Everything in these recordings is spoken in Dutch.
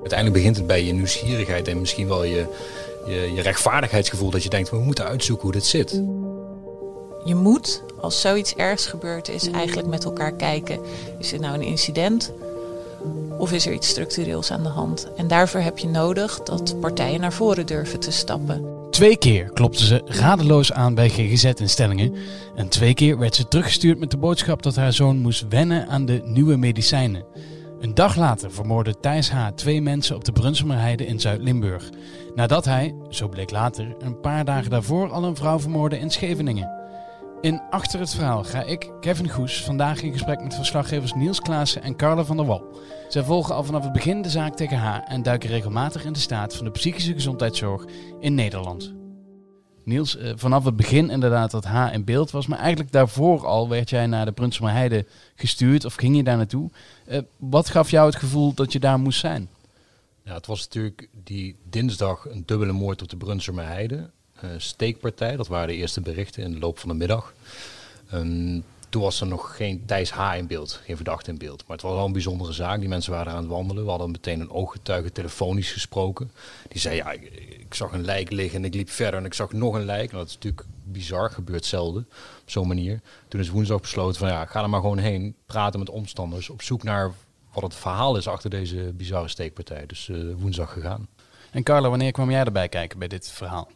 Uiteindelijk begint het bij je nieuwsgierigheid en misschien wel je, je, je rechtvaardigheidsgevoel dat je denkt, we moeten uitzoeken hoe dit zit. Je moet, als zoiets ergs gebeurd is, eigenlijk met elkaar kijken. Is het nou een incident of is er iets structureels aan de hand? En daarvoor heb je nodig dat partijen naar voren durven te stappen. Twee keer klopte ze radeloos aan bij GGZ-instellingen. En twee keer werd ze teruggestuurd met de boodschap dat haar zoon moest wennen aan de nieuwe medicijnen. Een dag later vermoordde Thijs H. twee mensen op de Brunsumerheide in Zuid-Limburg. Nadat hij, zo bleek later, een paar dagen daarvoor al een vrouw vermoordde in Scheveningen. In Achter het Verhaal ga ik, Kevin Goes, vandaag in gesprek met verslaggevers Niels Klaassen en Carla van der Wal. Zij volgen al vanaf het begin de zaak tegen haar en duiken regelmatig in de staat van de psychische gezondheidszorg in Nederland. Niels, eh, vanaf het begin inderdaad dat H in beeld was, maar eigenlijk daarvoor al werd jij naar de Brunsumer Heide gestuurd of ging je daar naartoe. Uh, wat gaf jou het gevoel dat je daar moest zijn? Ja, het was natuurlijk die dinsdag een dubbele moord op de Brunsumer Heide. Uh, steekpartij, dat waren de eerste berichten in de loop van de middag. Um, toen was er nog geen Thijs H. in beeld, geen verdachte in beeld. Maar het was wel een bijzondere zaak. Die mensen waren aan het wandelen. We hadden meteen een ooggetuige telefonisch gesproken. Die zei, ja, ik, ik, zag een lijk liggen en ik liep verder en ik zag nog een lijk. Nou, dat is natuurlijk bizar, gebeurt zelden op zo'n manier. Toen is woensdag besloten van, ja, ga er maar gewoon heen. Praten met omstanders, op zoek naar wat het verhaal is achter deze bizarre steekpartij. Dus uh, woensdag gegaan. En Carla, wanneer kwam jij erbij kijken bij dit verhaal?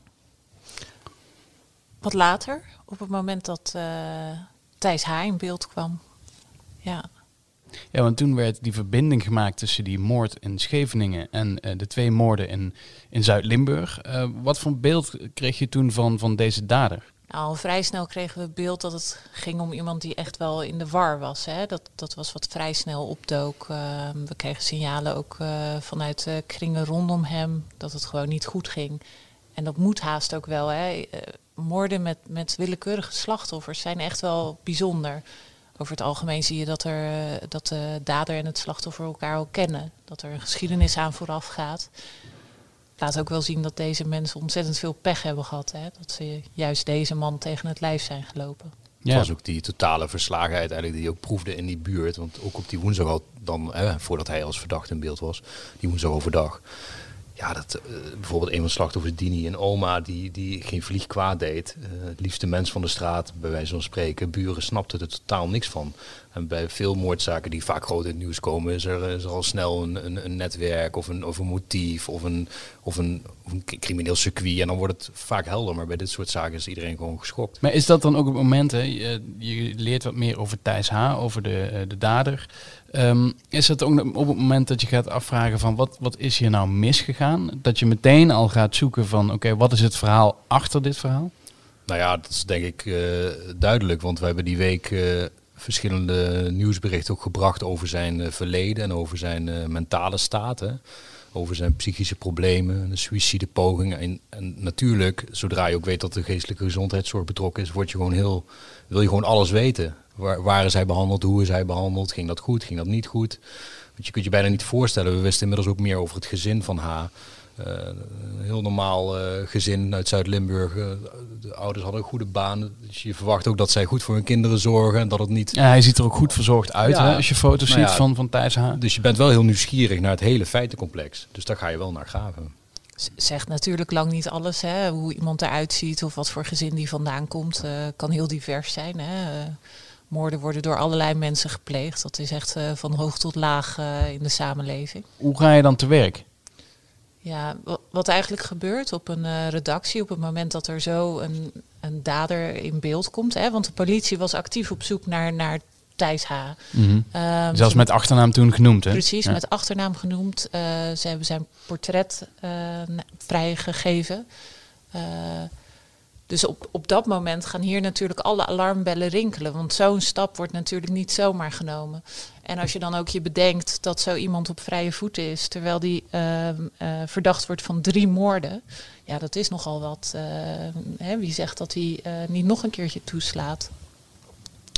Wat later, op het moment dat... Uh Thijs H. in beeld kwam. Ja. Ja, want toen werd die verbinding gemaakt tussen die moord in Scheveningen en uh, de twee moorden in, in Zuid-Limburg. Uh, wat voor beeld kreeg je toen van, van deze dader? Nou, al vrij snel kregen we het beeld dat het ging om iemand die echt wel in de war was. Hè? Dat, dat was wat vrij snel opdook. Uh, we kregen signalen ook vanuit kringen rondom hem dat het gewoon niet goed ging. En dat moet haast ook wel. Hè? Moorden met, met willekeurige slachtoffers zijn echt wel bijzonder. Over het algemeen zie je dat, er, eh, dat de dader en het slachtoffer elkaar ook kennen. Dat er een geschiedenis aan vooraf gaat. Laat ook wel zien dat deze mensen ontzettend veel pech hebben gehad. Hè? Dat ze juist deze man tegen het lijf zijn gelopen. Ja. Het was ook die totale verslagenheid eigenlijk die je ook proefde in die buurt. Want ook op die woensdag al dan, hè, voordat hij als verdachte in beeld was, die woensdag overdag ja, dat, uh, bijvoorbeeld een van de slachtoffers, Dini, en oma, die, die geen vlieg kwaad deed. Uh, het liefste mens van de straat, bij wijze van spreken. Buren snapten er totaal niks van. En bij veel moordzaken die vaak groot in het nieuws komen, is er, is er al snel een, een, een, netwerk of een, of een motief of een, of, een, of een crimineel circuit. En dan wordt het vaak helder. Maar bij dit soort zaken is iedereen gewoon geschokt. Maar is dat dan ook het moment, hè? Je, je leert wat meer over Thijs H., over de, eh, de dader. Um, is het ook op het moment dat je gaat afvragen van wat, wat is hier nou misgegaan? Dat je meteen al gaat zoeken van oké, wat is het verhaal achter dit verhaal? Nou ja, dat is denk ik uh, duidelijk. Want we hebben die week uh, verschillende nieuwsberichten ook gebracht over zijn uh, verleden en over zijn mentale staat. Over zijn psychische problemen, een suïcidepoging. En, en natuurlijk, zodra je ook weet dat de geestelijke gezondheidszorg betrokken is, word je gewoon heel, wil je gewoon alles weten. Waar, waar, is hij behandeld? Hoe is hij behandeld? Ging dat goed? Ging dat niet goed? Want je kunt je bijna niet voorstellen. We wisten inmiddels ook meer over het gezin van haar. Een heel normaal uh, gezin uit Zuid-Limburg. Uh, de ouders hadden een goede baan. Dus je verwacht ook dat zij goed voor hun kinderen zorgen. En dat het niet... Ja, hij ziet er ook goed verzorgd uit ja, hè, als je foto's nou ja, ziet van, van Thijs H. Dus je bent wel heel nieuwsgierig naar het hele feitencomplex. Dus daar ga je wel naar graven. Zegt natuurlijk lang niet alles. Hè. Hoe iemand eruit ziet of wat voor gezin die vandaan komt. kan heel divers zijn. Hè. Moorden worden door allerlei mensen gepleegd. Dat is echt uh, van hoog tot laag uh, in de samenleving. Hoe ga je dan te werk? Ja, wat eigenlijk gebeurt op een uh, redactie op het moment dat er zo een, een dader in beeld komt. Hè, want de politie was actief op zoek naar, naar Thijs H. Mm -hmm. um, Zelfs met achternaam toen genoemd, hè? Precies, ja. met achternaam genoemd. ze hebben zijn portret vrijgegeven. Dus op, op dat moment gaan hier natuurlijk alle alarmbellen rinkelen. Want zo'n stap wordt natuurlijk niet zomaar genomen. En als je dan ook je bedenkt dat zo iemand op vrije voeten is, terwijl die uh, uh, verdacht wordt van drie moorden. Ja, dat is nogal wat. Uh, hè, wie zegt dat hij niet nog een keertje toeslaat?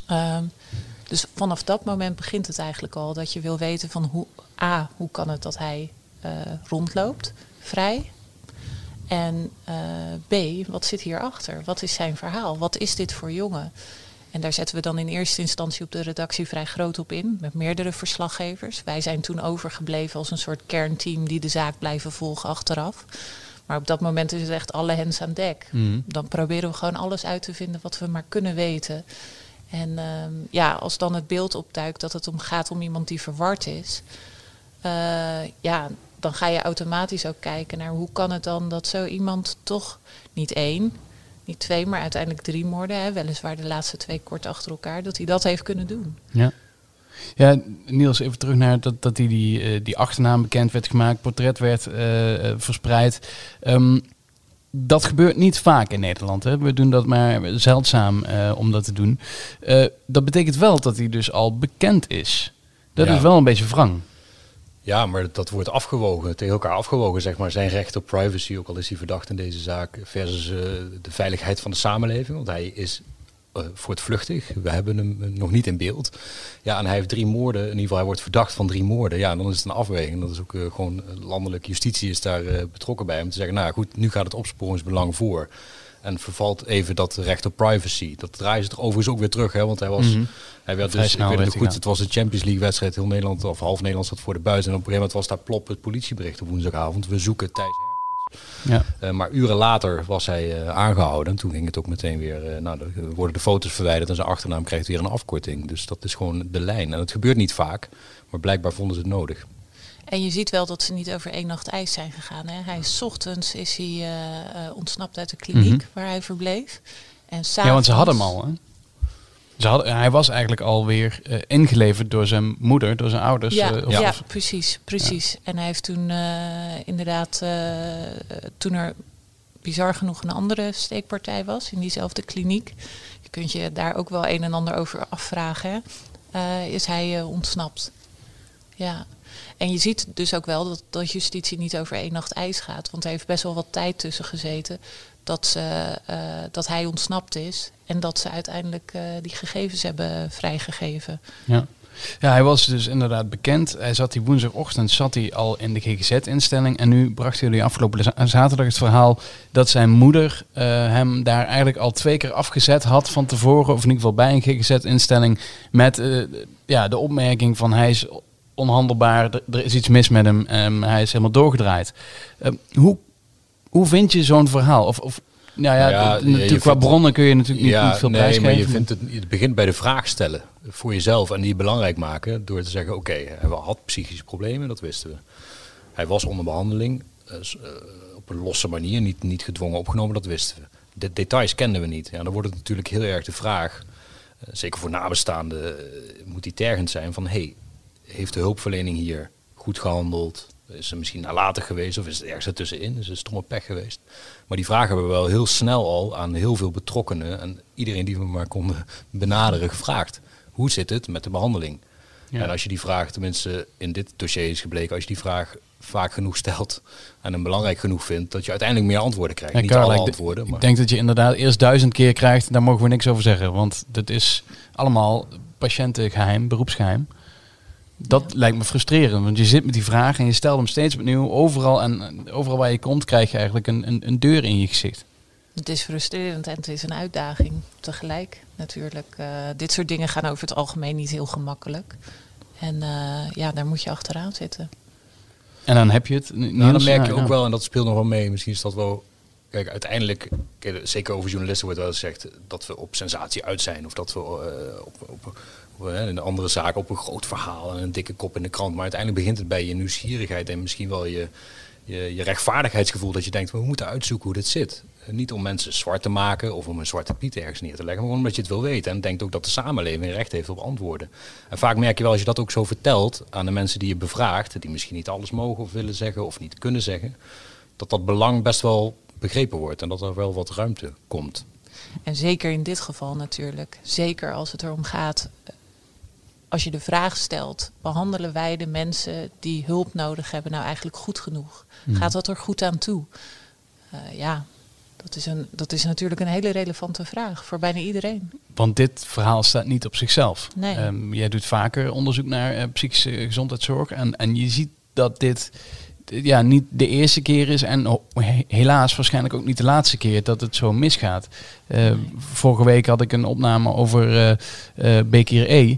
Ehm, dus vanaf dat moment begint het eigenlijk al dat je wil weten van hoe A, hoe kan het dat hij rondloopt, vrij. En uh, B, wat zit hierachter? Wat is zijn verhaal? Wat is dit voor jongen? En daar zetten we dan in eerste instantie op de redactie vrij groot op in, met meerdere verslaggevers. Wij zijn toen overgebleven als een soort kernteam die de zaak blijven volgen achteraf. Maar op dat moment is het echt alle hens aan dek. Mhm. Dan proberen we gewoon alles uit te vinden wat we maar kunnen weten. En ehm, ja, als dan het beeld opduikt dat het om gaat om iemand die verward is, eh, ja, dan ga je automatisch ook kijken naar hoe kan het dan dat zo iemand toch niet één, niet twee, maar uiteindelijk drie moorden, hè, weliswaar de laatste twee kort achter elkaar, dat hij dat heeft kunnen doen. Ja. Ja, Niels, even terug naar dat, dat die, die, eh, die achternaam bekend werd gemaakt, portret werd eh, eh, verspreid. Ehm, dat gebeurt niet vaak in Nederland. Hè? We doen dat maar zeldzaam eh, om dat te doen. Eh, dat betekent wel dat hij dus al bekend is. Dat Ja. is wel een beetje wrang. Ja, maar dat wordt afgewogen, tegen elkaar afgewogen, zeg maar. Zijn recht op privacy, ook al is hij verdacht in deze zaak, versus eh, de veiligheid van de samenleving. Want hij is eh, voortvluchtig. We hebben hem eh, nog niet in beeld. Ja, en hij heeft drie moorden, in ieder geval hij wordt verdacht van drie moorden. Ja, en dan is het een afweging. Dat is ook gewoon landelijke justitie is daar betrokken bij. Om te zeggen, nou goed, nu gaat het opsporingsbelang voor. En vervalt even dat recht op privacy. Dat draaien ze er overigens ook weer terug, hè, want hij was... Mhm. Hij werd Vrij dus, ik snel weet het goed, het was een Champions League wedstrijd. Heel Nederland, of half Nederland zat voor de buis. En op een gegeven moment was daar plop het politiebericht op woensdagavond. We zoeken Thijs Ja. eh, maar uren later was hij eh, aangehouden. En toen ging het ook meteen weer. eh, nou, er worden de foto's verwijderd en zijn achternaam krijgt weer een afkorting. Dus dat is gewoon de lijn. En het gebeurt niet vaak, maar blijkbaar vonden ze het nodig. En je ziet wel dat ze niet over één nacht ijs zijn gegaan. Hè. Hij is ochtends is hij eh, eh, ontsnapt uit de kliniek Mhm. waar hij verbleef. En ja, want ze hadden hem al. Hè? Ze hadden, hij was eigenlijk alweer eh ingeleverd door zijn moeder, door zijn ouders. Ja, ja, precies, precies. En hij heeft toen inderdaad, toen er bizar genoeg een andere steekpartij was in diezelfde kliniek, je kunt je daar ook wel een en ander over afvragen, hè, is hij ontsnapt. Ja. En je ziet dus ook wel dat, dat justitie niet over één nacht ijs gaat. Want er heeft best wel wat tijd tussen gezeten dat, ze, eh, dat hij ontsnapt is. En dat ze uiteindelijk eh, die gegevens hebben vrijgegeven. Ja. ja, hij was dus inderdaad bekend. Hij zat die woensdagochtend zat hij al in de GGZ-instelling. En nu bracht jullie afgelopen za- zaterdag het verhaal dat zijn moeder eh, hem daar eigenlijk al twee keer afgezet had van tevoren. Of in ieder geval bij een GGZ-instelling. Met ja, de opmerking van hij is onhandelbaar, er, er is iets mis met hem. ehm, hij is helemaal doorgedraaid. Ehm, hoe, hoe vind je zo'n verhaal? Of, of nou ja, je- je natuurlijk qua vindt- bronnen kun je natuurlijk niet, niet veel nee, prijs maar je, vindt het, het begint bij de vraag stellen voor jezelf en die belangrijk maken door te zeggen: oké, hij had psychische problemen, dat wisten we. Hij was onder behandeling eh, s- eh, op een losse manier, niet, niet gedwongen opgenomen, dat wisten we. De details kenden we niet. Ja, dan wordt het natuurlijk heel erg de vraag, eh, zeker voor nabestaanden, moet die tergend zijn van: hey, heeft de hulpverlening hier goed gehandeld? Is er misschien nalatig geweest of is het ergens ertussenin? Is het stomme pech geweest? Maar die vragen hebben we wel heel snel al aan heel veel betrokkenen en iedereen die we maar konden benaderen gevraagd. Hoe zit het met de behandeling? Ja. En als je die vraag, tenminste in dit dossier is gebleken, als je die vraag vaak genoeg stelt en hem belangrijk genoeg vindt, dat je uiteindelijk meer antwoorden krijgt. Ja, Niet alle antwoorden, maar Ik denk dat je inderdaad eerst duizend keer krijgt, daar mogen we niks over zeggen. Want dat is allemaal patiëntengeheim, beroepsgeheim. Dat lijkt me frustrerend, want je zit met die vraag en je stelt hem steeds opnieuw. Overal en overal waar je komt krijg je eigenlijk een, een, een deur in je gezicht. Het is frustrerend en het is een uitdaging tegelijk natuurlijk. Eh, dit soort dingen gaan over het algemeen niet heel gemakkelijk. En eh, ja, daar moet je achteraan zitten. En dan heb je het. Nou, dan merk je ook wel, en dat speelt nog wel mee, misschien is dat wel... Kijk, uiteindelijk, kijk, zeker over journalisten wordt wel eens gezegd dat we op sensatie uit zijn. Of dat we eh, op, op, eh, een andere zaak op een groot verhaal en een dikke kop in de krant. Maar uiteindelijk begint het bij je nieuwsgierigheid en misschien wel je, je, je rechtvaardigheidsgevoel. Dat je denkt, we moeten uitzoeken hoe dit zit. Eh, Niet om mensen zwart te maken of om een zwarte piet ergens neer te leggen. Maar omdat je het wil weten. En denkt ook dat de samenleving recht heeft op antwoorden. En vaak merk je wel als je dat ook zo vertelt aan de mensen die je bevraagt. Die misschien niet alles mogen of willen zeggen of niet kunnen zeggen. Dat dat belang best wel begrepen wordt. En dat er wel wat ruimte komt. En zeker in dit geval natuurlijk. Zeker als het erom gaat. Als je de vraag stelt, behandelen wij de mensen die hulp nodig hebben nou eigenlijk goed genoeg? Gaat dat er goed aan toe? Eh, ja, dat is, een, dat is natuurlijk een hele relevante vraag voor bijna iedereen. Want dit verhaal staat niet op zichzelf. Nee. Ehm, jij doet vaker onderzoek naar eh, psychische gezondheidszorg. En, en je ziet dat dit ja, niet de eerste keer is en helaas waarschijnlijk ook niet de laatste keer dat het zo misgaat. Uh, vorige week had ik een opname over uh, uh, Bekir E.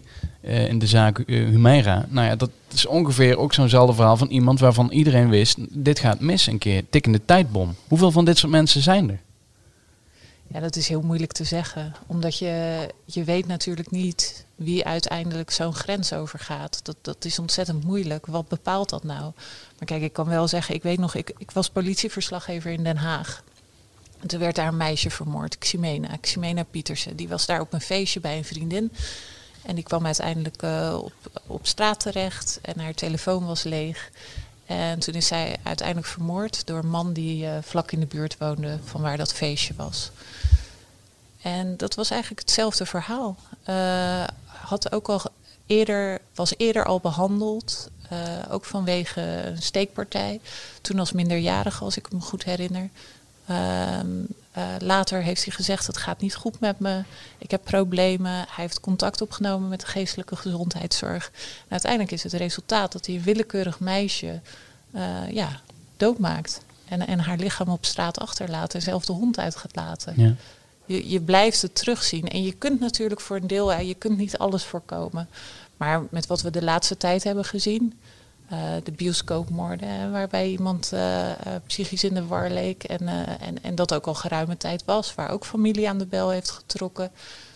in de zaak Humeira. Nou ja, dat is ongeveer ook zo'nzelfde verhaal van iemand waarvan iedereen wist, dit gaat mis een keer, tikkende tijdbom. Hoeveel van dit soort mensen zijn er? Ja, dat is heel moeilijk te zeggen. Omdat je, je weet natuurlijk niet wie uiteindelijk zo'n grens overgaat. Dat, dat is ontzettend moeilijk. Wat bepaalt dat nou? Maar kijk, ik kan wel zeggen, ik weet nog, ik, ik was politieverslaggever in Den Haag. En toen werd daar een meisje vermoord, Ximena, Ximena Pietersen. Die was daar op een feestje bij een vriendin. En die kwam uiteindelijk uh, op, op straat terecht en haar telefoon was leeg. En toen is zij uiteindelijk vermoord door een man die uh, vlak in de buurt woonde van waar dat feestje was. En dat was eigenlijk hetzelfde verhaal. Uh, had ook al eerder, was eerder al behandeld, uh, ook vanwege een steekpartij. Toen als minderjarige, als ik me goed herinner. Uh, later heeft hij gezegd: Het gaat niet goed met me, ik heb problemen. Hij heeft contact opgenomen met de geestelijke gezondheidszorg. En uiteindelijk is het resultaat dat hij een willekeurig meisje uh, ja, doodmaakt. En, en haar lichaam op straat achterlaat en zelf de hond uit gaat laten. Ja je, je blijft het terugzien. En je kunt natuurlijk voor een deel, je kunt niet alles voorkomen. Maar met wat we de laatste tijd hebben gezien, de bioscoopmoorden, waarbij iemand uh, psychisch in de war leek en, en, en dat ook al geruime tijd was, waar ook familie aan de bel heeft getrokken.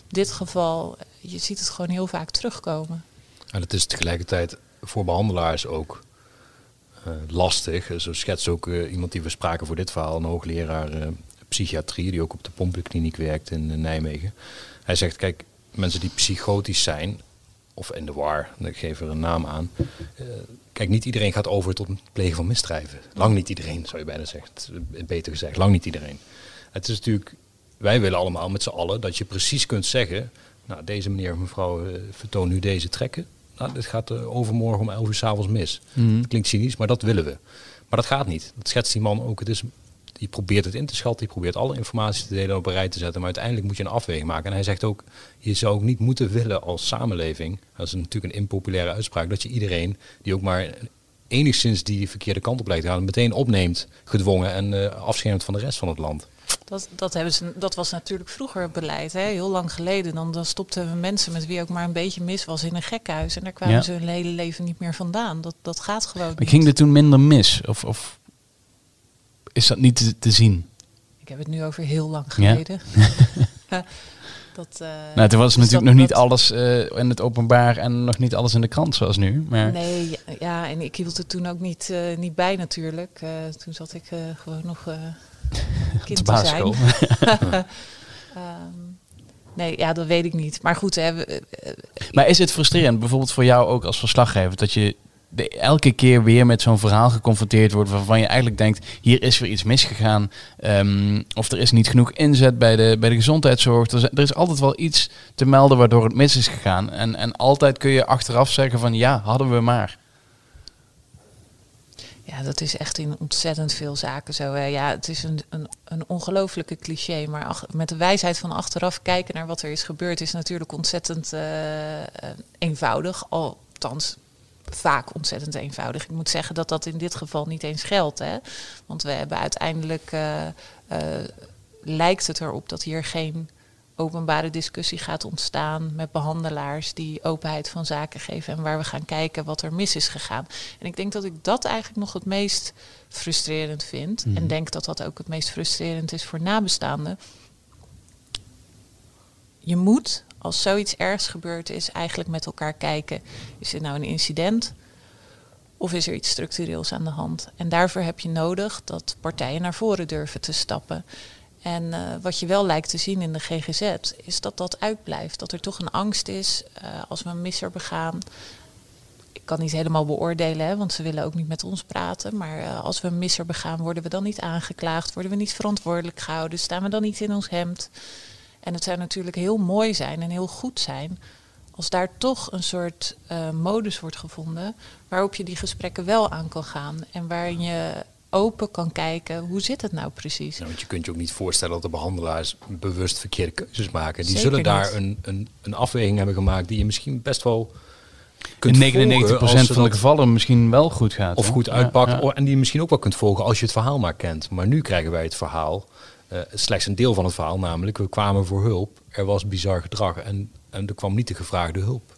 Dit geval, je ziet het gewoon heel vaak terugkomen. En het is tegelijkertijd voor behandelaars ook lastig. Zo schetst ook iemand die we spraken voor dit verhaal, een hoogleraar psychiatrie, die ook op de Pompenkliniek werkt in eh, Nijmegen. Hij zegt, kijk, mensen die psychotisch zijn, of in de war, ik geef er een naam aan. Kijk, niet iedereen gaat over tot het plegen van misdrijven. Lang niet iedereen, zou je bijna zeggen. Beter gezegd, lang niet iedereen. Het is natuurlijk, wij willen allemaal met z'n allen dat je precies kunt zeggen, nou, deze meneer of mevrouw uh, vertoont nu deze trekken. Nou, dit gaat uh, overmorgen om 11 uur s'avonds mis. Mm klinkt cynisch, maar dat willen we. Maar dat gaat niet. Dat schetst die man ook. Het is die probeert het in te schatten, die probeert alle informatie te delen op een rij te zetten, maar uiteindelijk moet je een afweging maken. En hij zegt ook, je zou ook niet moeten willen als samenleving, dat is natuurlijk een impopulaire uitspraak, dat je iedereen die ook maar enigszins die verkeerde kant op lijkt te gaan, meteen opneemt, gedwongen en uh, afschermt van de rest van het land. Dat, dat, hebben ze, dat was natuurlijk vroeger beleid, hè? heel lang geleden. Dan, dan stopten we mensen met wie ook maar een beetje mis was in een gekhuis. En daar kwamen ze hun hele leven niet meer vandaan. Dat, dat gaat gewoon. Maar niet. ging er toen minder mis? Of, of is dat niet te, te, zien? Ik heb het nu over heel lang geleden. Ja? dat, uh, nou, toen was dus natuurlijk nog niet alles uh, in het openbaar en nog niet alles in de krant zoals nu. Maar nee, ja, en ik hield het toen ook niet, uh, niet bij natuurlijk. toen zat ik gewoon nog kind te zijn. um, nee, ja, dat weet ik niet. Maar goed, hè, maar is het frustrerend, bijvoorbeeld voor jou ook als verslaggever, dat je elke keer weer met zo'n verhaal geconfronteerd wordt waarvan je eigenlijk denkt, hier is weer iets misgegaan. Um, of er is niet genoeg inzet bij de, bij de gezondheidszorg. Er is, altijd wel iets te melden waardoor het mis is gegaan. En, en altijd kun je achteraf zeggen van ja, hadden we maar. Ja, dat is echt in ontzettend veel zaken zo. Ja, het is een, een, een ongelofelijke cliché, maar met de wijsheid van achteraf kijken naar wat er is gebeurd is natuurlijk ontzettend uh, eenvoudig. Althans, vaak ontzettend eenvoudig. Ik moet zeggen dat dat in dit geval niet eens geldt. Hè? Want we hebben uiteindelijk, uh, uh, lijkt het erop dat hier geen openbare discussie gaat ontstaan met behandelaars die openheid van zaken geven en waar we gaan kijken wat er mis is gegaan. En ik denk dat ik dat eigenlijk nog het meest frustrerend vind. En mhm. denk dat dat ook het meest frustrerend is voor nabestaanden. Je moet als zoiets ergs gebeurd is, eigenlijk met elkaar kijken. Is dit nou een incident? Of is er iets structureels aan de hand? En daarvoor heb je nodig dat partijen naar voren durven te stappen. En uh, wat je wel lijkt te zien in de GGZ, is dat dat uitblijft. Dat er toch een angst is uh, als we een misser begaan. Ik kan niet helemaal beoordelen, hè, want ze willen ook niet met ons praten. Maar uh, als we een misser begaan, worden we dan niet aangeklaagd? Worden we niet verantwoordelijk gehouden? Staan we dan niet in ons hemd? En het zou natuurlijk heel mooi zijn en heel goed zijn als daar toch een soort uh, modus wordt gevonden waarop je die gesprekken wel aan kan gaan en waarin je open kan kijken hoe zit het nou precies. want je kunt je ook niet voorstellen dat de behandelaars bewust verkeerde keuzes maken. Die zullen daar een, een, een afweging hebben gemaakt die je misschien best wel kunt In 99% volgen als ze van de gevallen misschien wel goed gaat. Of goed uitpakt. ja. En die je misschien ook wel kunt volgen als je het verhaal maar kent. Maar nu krijgen wij het verhaal. Eh, slechts een deel van het verhaal, namelijk we kwamen voor hulp. Er was bizar gedrag en, en er kwam niet de gevraagde hulp.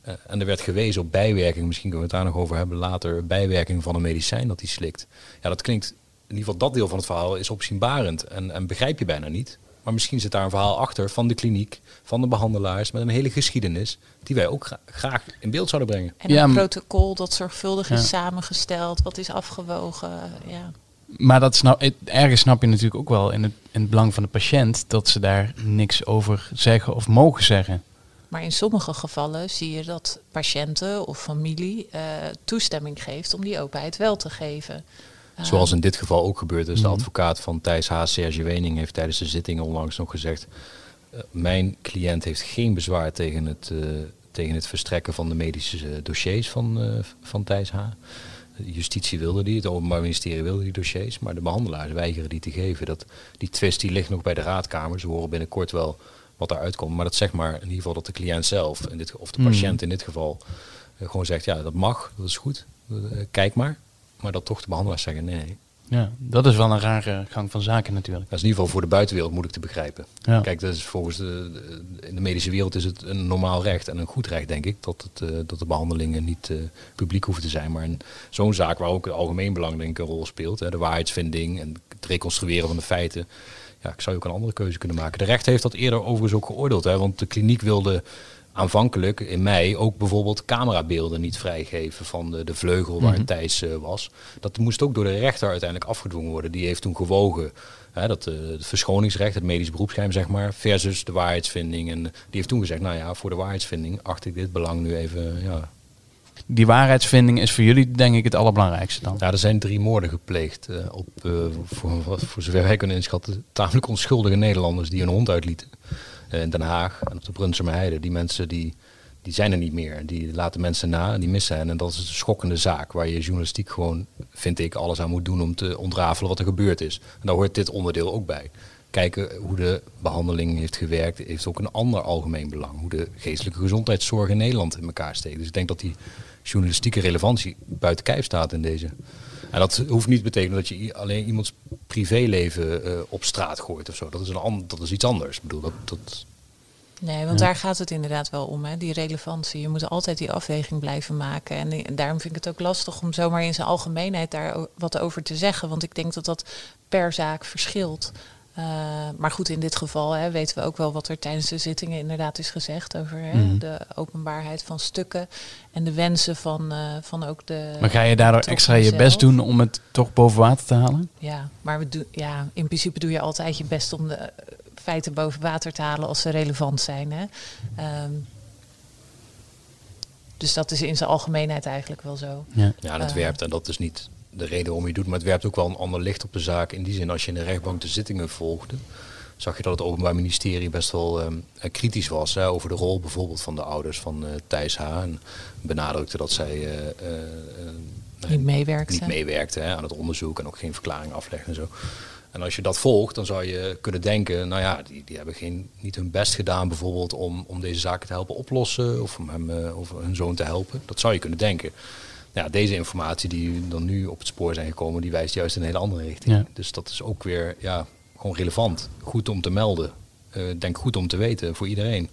Eh, en er werd gewezen op bijwerking, misschien kunnen we het daar nog over hebben later, bijwerking van een medicijn dat hij slikt. Ja, dat klinkt, in ieder geval dat deel van het verhaal is opzienbarend en, en begrijp je bijna niet. Maar misschien zit daar een verhaal achter van de kliniek, van de behandelaars, met een hele geschiedenis die wij ook gra- graag in beeld zouden brengen. En Ja, een m- protocol dat zorgvuldig Ja. is samengesteld, wat is afgewogen. Ja. Maar dat snap, ergens snap je natuurlijk ook wel in het, in het belang van de patiënt dat ze daar niks over zeggen of mogen zeggen. Maar in sommige gevallen zie je dat patiënten of familie eh, toestemming geeft om die openheid wel te geven. Zoals in dit geval ook gebeurd is. De Mhm. advocaat van Thijs H. Serge Wening heeft tijdens de zitting onlangs nog gezegd... eh, mijn cliënt heeft geen bezwaar tegen het, eh, tegen het verstrekken van de medische dossiers van, eh, van Thijs H. De Justitie wilde die, het Openbaar Ministerie wilde die dossiers, maar de behandelaars weigeren die te geven. Dat, die twist die ligt nog bij de raadkamer. Ze horen binnenkort wel wat eruit komt. Maar dat zeg maar in ieder geval dat de cliënt zelf, in dit, of de Mhm. patiënt in dit geval, eh, gewoon zegt, ja dat mag, dat is goed, eh, kijk maar. Maar dat toch de behandelaars zeggen, nee. Ja, dat is wel een rare gang van zaken natuurlijk. Dat is in ieder geval voor de buitenwereld moeilijk te begrijpen. Ja. Kijk, dat is volgens de, de- in de medische wereld is het een normaal recht en een goed recht, denk ik, dat, het, eh, dat de behandelingen niet eh, publiek hoeven te zijn. Maar zo'n zaak waar ook het algemeen belang denk ik een rol speelt, hè, de waarheidsvinding en het reconstrueren van de feiten, ja, ik zou ook een andere keuze kunnen maken. De rechter heeft dat eerder overigens ook geoordeeld, hè, want de kliniek wilde aanvankelijk in mei ook bijvoorbeeld camerabeelden niet vrijgeven van de, de vleugel waar Mhm. Thijs eh, was. Dat moest ook door de rechter uiteindelijk afgedwongen worden. Die heeft toen gewogen hè, dat, eh, het verschoningsrecht, het medisch beroepsgeheim zeg maar, versus de waarheidsvinding. En die heeft toen gezegd, nou ja, voor de waarheidsvinding acht ik dit belang nu even, ja. Die waarheidsvinding is voor jullie denk ik het allerbelangrijkste dan. Ja, er zijn drie moorden gepleegd eh, op, voor, voor, voor zover wij kunnen inschatten, tamelijk onschuldige Nederlanders die een hond uitlieten. Eh, in Den Haag en op de Brunsumer Heide. Die mensen die, die zijn er niet meer. Die laten mensen na en die missen hen. En dat is een schokkende zaak waar je journalistiek gewoon, vind ik, alles aan moet doen om te ontrafelen wat er gebeurd is. En daar hoort dit onderdeel ook bij. Kijken hoe de behandeling heeft gewerkt, heeft ook een ander algemeen belang. Hoe de geestelijke gezondheidszorg in Nederland in elkaar steekt. Dus ik denk dat die journalistieke relevantie buiten kijf staat in deze. En dat hoeft niet te betekenen dat je alleen iemands privéleven eh, op straat gooit of zo. Dat is, een dat is iets anders. Ik bedoel, dat, dat, Nee, want daar gaat het inderdaad wel om, hè? die relevantie. Je moet altijd die afweging blijven maken. En, en daarom vind ik het ook lastig om zomaar in zijn algemeenheid daar wat over te zeggen. Want ik denk dat dat per zaak verschilt. Eh, maar goed, in dit geval hè, weten we ook wel wat er tijdens de zittingen inderdaad is gezegd over hè, Mhm. de openbaarheid van stukken en de wensen van, eh, van ook de. Maar ga je daardoor extra je best doen om het toch boven water te halen? Ja, maar we doen, ja, in principe doe je altijd je best om de feiten boven water te halen als ze relevant zijn. Hè? Ehm, dus dat is in zijn algemeenheid eigenlijk wel zo. Ja. ja, en het Eh. werpt, en dat is niet de reden waarom je doet, maar het werpt ook wel een ander licht op de zaak. In die zin, als je in de rechtbank de zittingen volgde, zag je dat het Openbaar Ministerie best wel ehm, eh, kritisch was hè, over de rol bijvoorbeeld van de ouders van eh Thijs H. En benadrukte dat zij eh, Niet meewerkt. niet meewerkte hè, aan het onderzoek en ook geen verklaring aflegde en zo. En als je dat volgt, dan zou je kunnen denken, nou ja, die, die hebben geen, niet hun best gedaan bijvoorbeeld om, om deze zaken te helpen oplossen of om hem of hun zoon te helpen. Dat zou je kunnen denken. Ja, deze informatie die dan nu op het spoor zijn gekomen, die wijst juist in een hele andere richting. Ja. Dus dat is ook weer ja, gewoon relevant. Goed om te melden. Ik denk goed om te weten voor iedereen.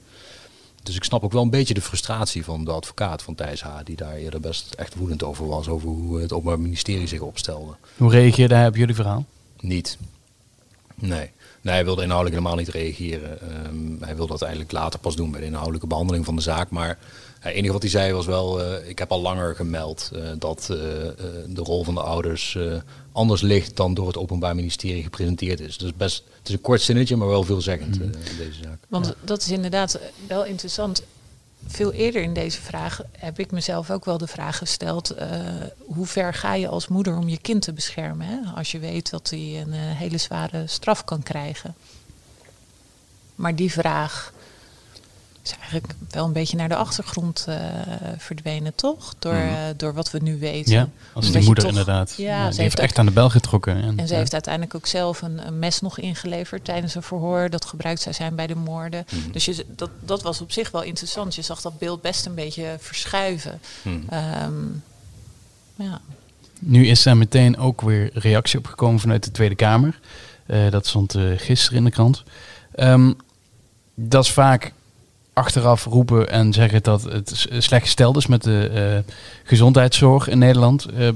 Dus ik snap ook wel een beetje de frustratie van de advocaat van Thijs H. Die daar eerder best echt woedend over was. Over hoe het Openbaar Ministerie zich opstelde. Hoe reageerde hij op jullie verhaal? Niet. Nee. Nee, hij wilde inhoudelijk helemaal niet reageren. Ehm, hij wilde dat eigenlijk later pas doen bij de inhoudelijke behandeling van de zaak. Maar eh, het enige wat hij zei was wel, eh, ik heb al langer gemeld eh, dat de rol van de ouders eh, anders ligt dan door het Openbaar Ministerie gepresenteerd is. Dus best, het is een kort zinnetje, maar wel veelzeggend eh, in deze zaak. Want dat is inderdaad wel interessant. Veel eerder in deze vraag heb ik mezelf ook wel de vraag gesteld: eh, hoe ver ga je als moeder om je kind te beschermen? Hè? Als je weet dat hij een eh, hele zware straf kan krijgen. Maar die vraag is eigenlijk wel een beetje naar de achtergrond uh, verdwenen, toch? Door, uh, door wat we nu weten. Ja, als die moeder toch, inderdaad. Ja, ja ze heeft echt aan de bel getrokken. En, en ze heeft uiteindelijk ook zelf een, een, mes nog ingeleverd tijdens een verhoor dat gebruikt zou zijn bij de moorden. Mm. Dus je, dat, dat was op zich wel interessant. Je zag dat beeld best een beetje verschuiven. Mm. Um, ja. Nu is er meteen ook weer reactie opgekomen vanuit de Tweede Kamer. Uh, dat stond gisteren in de krant. Um, dat is vaak achteraf roepen en zeggen dat het slecht gesteld is met de uh, gezondheidszorg in Nederland. Uh,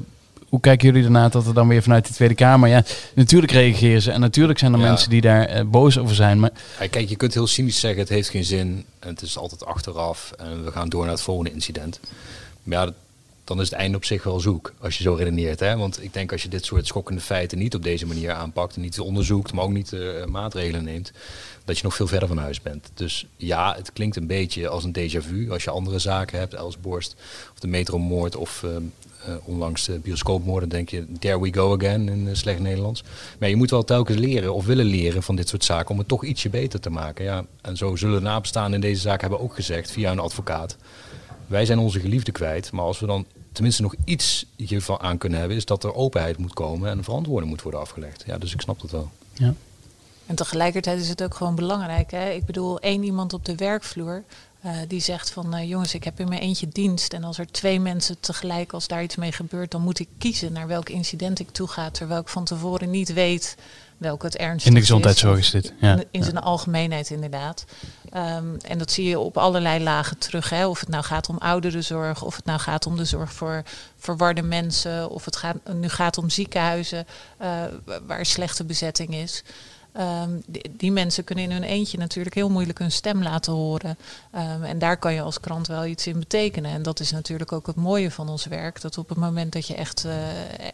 hoe kijken jullie ernaar dat er dan weer vanuit de Tweede Kamer... Ja, natuurlijk reageren ze en natuurlijk zijn er mensen die daar uh, boos over zijn. Maar... Ja, kijk, je kunt heel cynisch zeggen het heeft geen zin en het is altijd achteraf en we gaan door naar het volgende incident. Maar ja, dan is het einde op zich wel zoek, als je zo redeneert. Hè? Want ik denk als je dit soort schokkende feiten niet op deze manier aanpakt, en niet onderzoekt, maar ook niet uh, maatregelen neemt, dat je nog veel verder van huis bent. Dus ja, het klinkt een beetje als een déjà vu. Als je andere zaken hebt, Elsborst of de metromoord of uh, uh, onlangs de bioscoopmoorden, denk je, there we go again in slecht Nederlands. Maar je moet wel telkens leren of willen leren van dit soort zaken om het toch ietsje beter te maken. Ja, en zo zullen de nabestaanden in deze zaak hebben ook gezegd, via een advocaat. Wij zijn onze geliefde kwijt, maar als we dan tenminste nog iets hiervan aan kunnen hebben, is dat er openheid moet komen en verantwoording moet worden afgelegd. Ja, dus ik snap dat wel. Ja. En tegelijkertijd is het ook gewoon belangrijk. Hè? Ik bedoel, één iemand op de werkvloer uh, die zegt van uh, jongens, ik heb in mijn eentje dienst. En als er twee mensen tegelijk, als daar iets mee gebeurt, dan moet ik kiezen naar welk incident ik toe ga. Terwijl ik van tevoren niet weet welke het ernstig is. In de gezondheidszorg is dit. Ja. In, in zijn algemeenheid inderdaad. Um, en dat zie je op allerlei lagen terug. Hè? Of het nou gaat om ouderenzorg, of het nou gaat om de zorg voor verwarde mensen, of het gaat, nu gaat om ziekenhuizen uh, waar slechte bezetting is. Um, die, die, mensen kunnen in hun eentje natuurlijk heel moeilijk hun stem laten horen. Um, en daar kan je als krant wel iets in betekenen. En dat is natuurlijk ook het mooie van ons werk. Dat op het moment dat je echt, uh,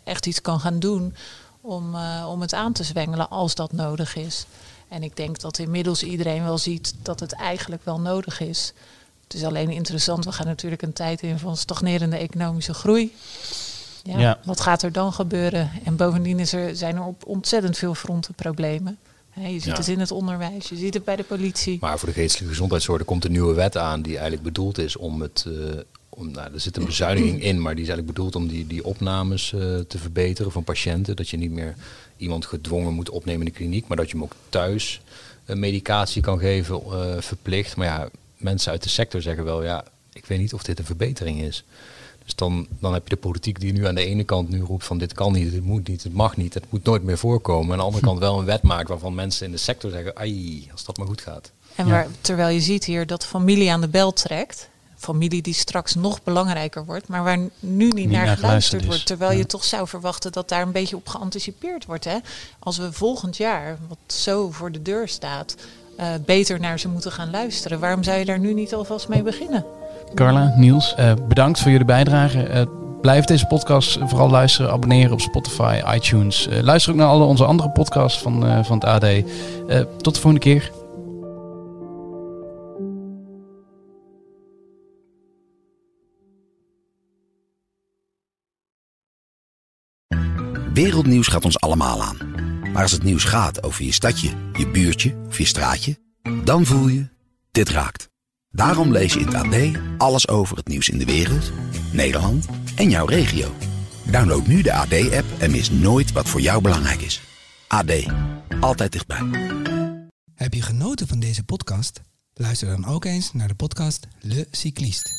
echt iets kan gaan doen om, uh, om het aan te zwengelen als dat nodig is. En ik denk dat inmiddels iedereen wel ziet dat het eigenlijk wel nodig is. Het is alleen interessant, we gaan natuurlijk een tijd in van stagnerende economische groei. Ja, ja. Wat gaat er dan gebeuren? En bovendien is er, zijn er op ontzettend veel fronten problemen. Je ziet ja. het in het onderwijs, je ziet het bij de politie. Maar voor de geestelijke gezondheidszorg komt een nieuwe wet aan die eigenlijk bedoeld is om het. Uh, om, nou, er zit een bezuiniging in, maar die is eigenlijk bedoeld om die, die opnames uh, te verbeteren van patiënten. Dat je niet meer iemand gedwongen moet opnemen in de kliniek, maar dat je hem ook thuis uh, medicatie kan geven verplicht. Maar ja, mensen uit de sector zeggen wel, ja, ik weet niet of dit een verbetering is. Dus dan, dan heb je de politiek die nu aan de ene kant nu roept van dit kan niet, dit moet niet, het mag niet, het moet nooit meer voorkomen. En aan de andere kant wel een wet maakt waarvan mensen in de sector zeggen, ai, als dat maar goed gaat. En waar, terwijl je ziet hier dat familie aan de bel trekt, familie die straks nog belangrijker wordt, maar waar nu niet, naar geluisterd wordt. Terwijl je toch zou verwachten dat daar een beetje op geanticipeerd wordt. Hè? Als we volgend jaar, wat zo voor de deur staat, uh, beter naar ze moeten gaan luisteren. Waarom zou je daar nu niet alvast mee beginnen? Carla, Niels, uh, bedankt voor jullie bijdrage. Uh, blijf deze podcast vooral luisteren, abonneren op Spotify, iTunes. Uh, luister ook naar alle onze andere podcasts van, van het AD. tot de volgende keer. Wereldnieuws gaat ons allemaal aan. Maar als het nieuws gaat over je stadje, je buurtje of je straatje, dan voel je, dit raakt. Daarom lees je in het AD alles over het nieuws in de wereld, Nederland en jouw regio. Download nu de AD-app en mis nooit wat voor jou belangrijk is. AD, altijd dichtbij. Heb je genoten van deze podcast? Luister dan ook eens naar de podcast Le Cycliste.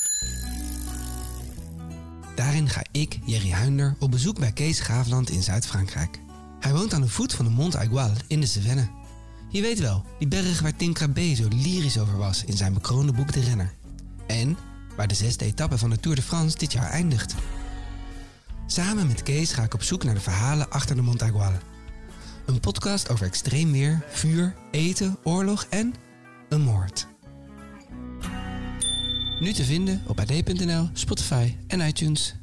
Daarin ga ik, Jerry Huinder, op bezoek bij Kees Graafland in Zuid-Frankrijk. Hij woont aan de voet van de Mont Aigual in de Cevennes. Je weet wel, die berg waar Tim Krabbe zo lyrisch over was in zijn bekroonde boek De Renner. En waar de zesde etappe van de Tour de France dit jaar eindigt. Samen met Kees ga ik op zoek naar de verhalen achter de Montaguale. Een podcast over extreem weer, vuur, eten, oorlog en een moord. Nu te vinden op ad.nl, Spotify en iTunes.